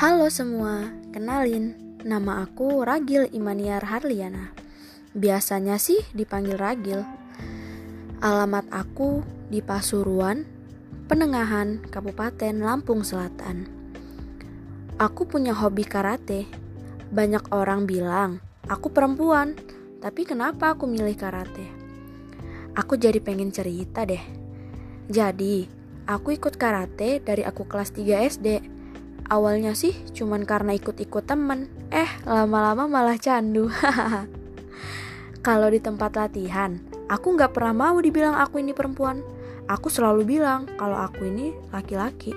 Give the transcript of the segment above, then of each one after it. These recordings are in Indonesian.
Halo semua, kenalin, nama aku Ragil Imaniar Harliana. Biasanya sih dipanggil Ragil. Alamat aku di Pasuruan, Penengahan, Kabupaten Lampung Selatan. Aku punya hobi karate. Banyak orang bilang aku perempuan, tapi kenapa aku milih karate? Aku jadi pengen cerita deh. Jadi, aku ikut karate dari aku kelas 3 SD Awalnya sih cuman karena ikut-ikut temen, eh lama-lama malah candu. Kalau di tempat latihan, aku nggak pernah mau dibilang aku ini perempuan. Aku selalu bilang kalau aku ini laki-laki.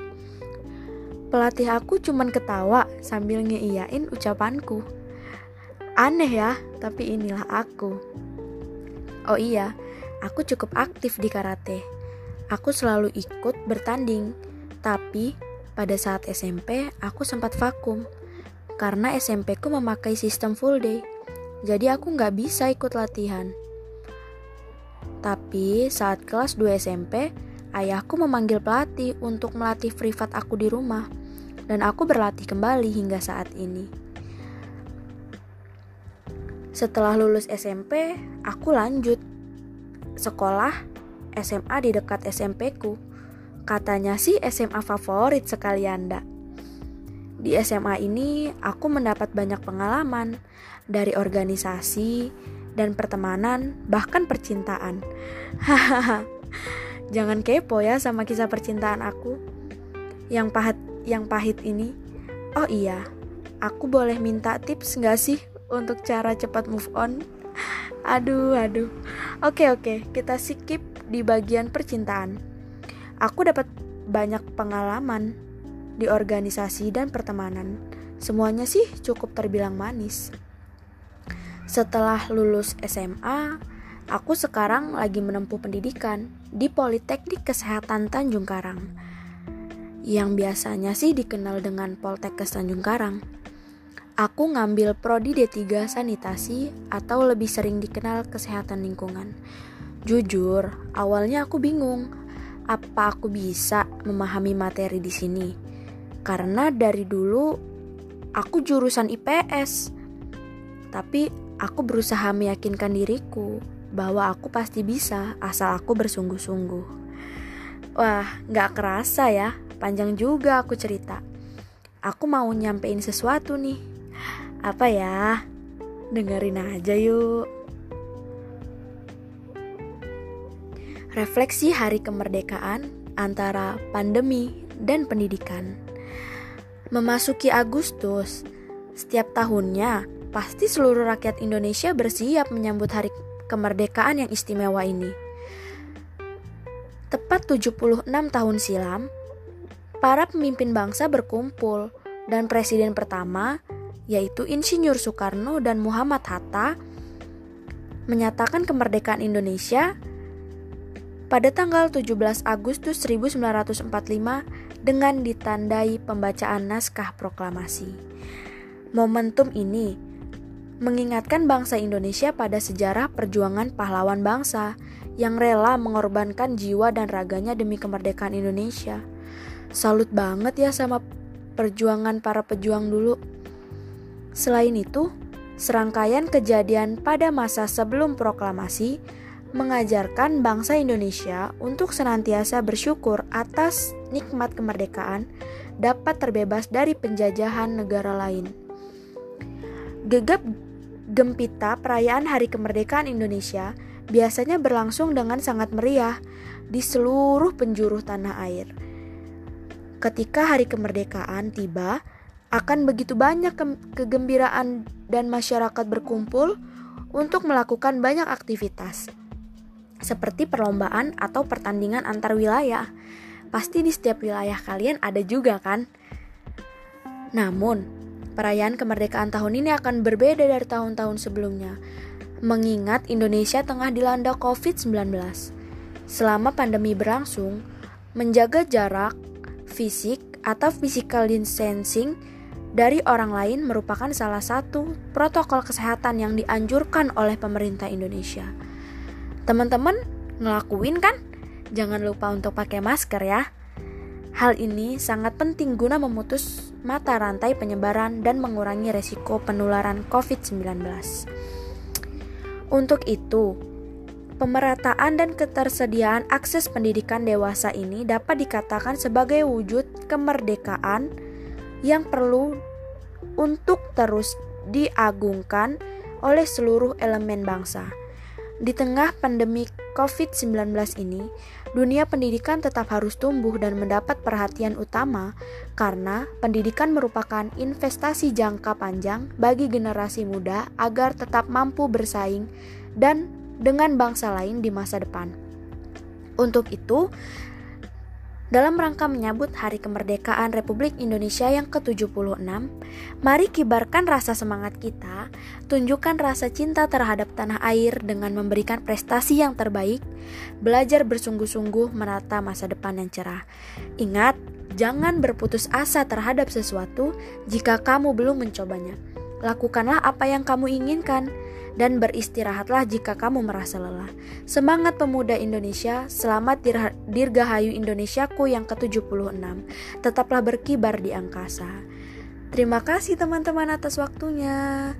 Pelatih aku cuman ketawa sambil ngeiyain ucapanku. Aneh ya, tapi inilah aku. Oh iya, aku cukup aktif di karate. Aku selalu ikut bertanding, tapi pada saat SMP, aku sempat vakum karena SMP ku memakai sistem full day. Jadi aku nggak bisa ikut latihan. Tapi saat kelas 2 SMP, ayahku memanggil pelatih untuk melatih privat aku di rumah. Dan aku berlatih kembali hingga saat ini. Setelah lulus SMP, aku lanjut sekolah SMA di dekat SMP ku Katanya sih SMA favorit sekali Anda. Di SMA ini aku mendapat banyak pengalaman dari organisasi dan pertemanan, bahkan percintaan. Hahaha. Jangan kepo ya sama kisah percintaan aku. Yang pahit yang pahit ini. Oh iya, aku boleh minta tips nggak sih untuk cara cepat move on? Aduh, aduh. Oke, oke, kita skip di bagian percintaan. Aku dapat banyak pengalaman di organisasi dan pertemanan. Semuanya sih cukup terbilang manis. Setelah lulus SMA, aku sekarang lagi menempuh pendidikan di Politeknik Kesehatan Tanjung Karang. Yang biasanya sih dikenal dengan Poltekkes Tanjung Karang. Aku ngambil prodi D3 sanitasi atau lebih sering dikenal kesehatan lingkungan. Jujur, awalnya aku bingung apa aku bisa memahami materi di sini? Karena dari dulu aku jurusan IPS. Tapi aku berusaha meyakinkan diriku bahwa aku pasti bisa asal aku bersungguh-sungguh. Wah, gak kerasa ya, panjang juga aku cerita. Aku mau nyampein sesuatu nih. Apa ya? Dengerin aja yuk. Refleksi hari kemerdekaan antara pandemi dan pendidikan. Memasuki Agustus, setiap tahunnya pasti seluruh rakyat Indonesia bersiap menyambut hari kemerdekaan yang istimewa ini. Tepat 76 tahun silam, para pemimpin bangsa berkumpul dan presiden pertama, yaitu Insinyur Soekarno dan Muhammad Hatta, menyatakan kemerdekaan Indonesia pada tanggal 17 Agustus 1945 dengan ditandai pembacaan naskah proklamasi. Momentum ini mengingatkan bangsa Indonesia pada sejarah perjuangan pahlawan bangsa yang rela mengorbankan jiwa dan raganya demi kemerdekaan Indonesia. Salut banget ya sama perjuangan para pejuang dulu. Selain itu, serangkaian kejadian pada masa sebelum proklamasi mengajarkan bangsa Indonesia untuk senantiasa bersyukur atas nikmat kemerdekaan dapat terbebas dari penjajahan negara lain. Gegap gempita perayaan Hari Kemerdekaan Indonesia biasanya berlangsung dengan sangat meriah di seluruh penjuru tanah air. Ketika hari kemerdekaan tiba, akan begitu banyak ke kegembiraan dan masyarakat berkumpul untuk melakukan banyak aktivitas seperti perlombaan atau pertandingan antar wilayah. Pasti di setiap wilayah kalian ada juga kan? Namun, perayaan kemerdekaan tahun ini akan berbeda dari tahun-tahun sebelumnya, mengingat Indonesia tengah dilanda COVID-19. Selama pandemi berlangsung, menjaga jarak fisik atau physical distancing dari orang lain merupakan salah satu protokol kesehatan yang dianjurkan oleh pemerintah Indonesia. Teman-teman ngelakuin kan? Jangan lupa untuk pakai masker ya. Hal ini sangat penting guna memutus mata rantai penyebaran dan mengurangi resiko penularan COVID-19. Untuk itu, pemerataan dan ketersediaan akses pendidikan dewasa ini dapat dikatakan sebagai wujud kemerdekaan yang perlu untuk terus diagungkan oleh seluruh elemen bangsa. Di tengah pandemi COVID-19 ini, dunia pendidikan tetap harus tumbuh dan mendapat perhatian utama karena pendidikan merupakan investasi jangka panjang bagi generasi muda agar tetap mampu bersaing dan dengan bangsa lain di masa depan. Untuk itu, dalam rangka menyambut Hari Kemerdekaan Republik Indonesia yang ke-76, mari kibarkan rasa semangat kita, tunjukkan rasa cinta terhadap tanah air dengan memberikan prestasi yang terbaik, belajar bersungguh-sungguh menata masa depan yang cerah. Ingat, jangan berputus asa terhadap sesuatu jika kamu belum mencobanya. Lakukanlah apa yang kamu inginkan dan beristirahatlah jika kamu merasa lelah. Semangat pemuda Indonesia, selamat dirgahayu Indonesiaku yang ke-76. Tetaplah berkibar di angkasa. Terima kasih teman-teman atas waktunya.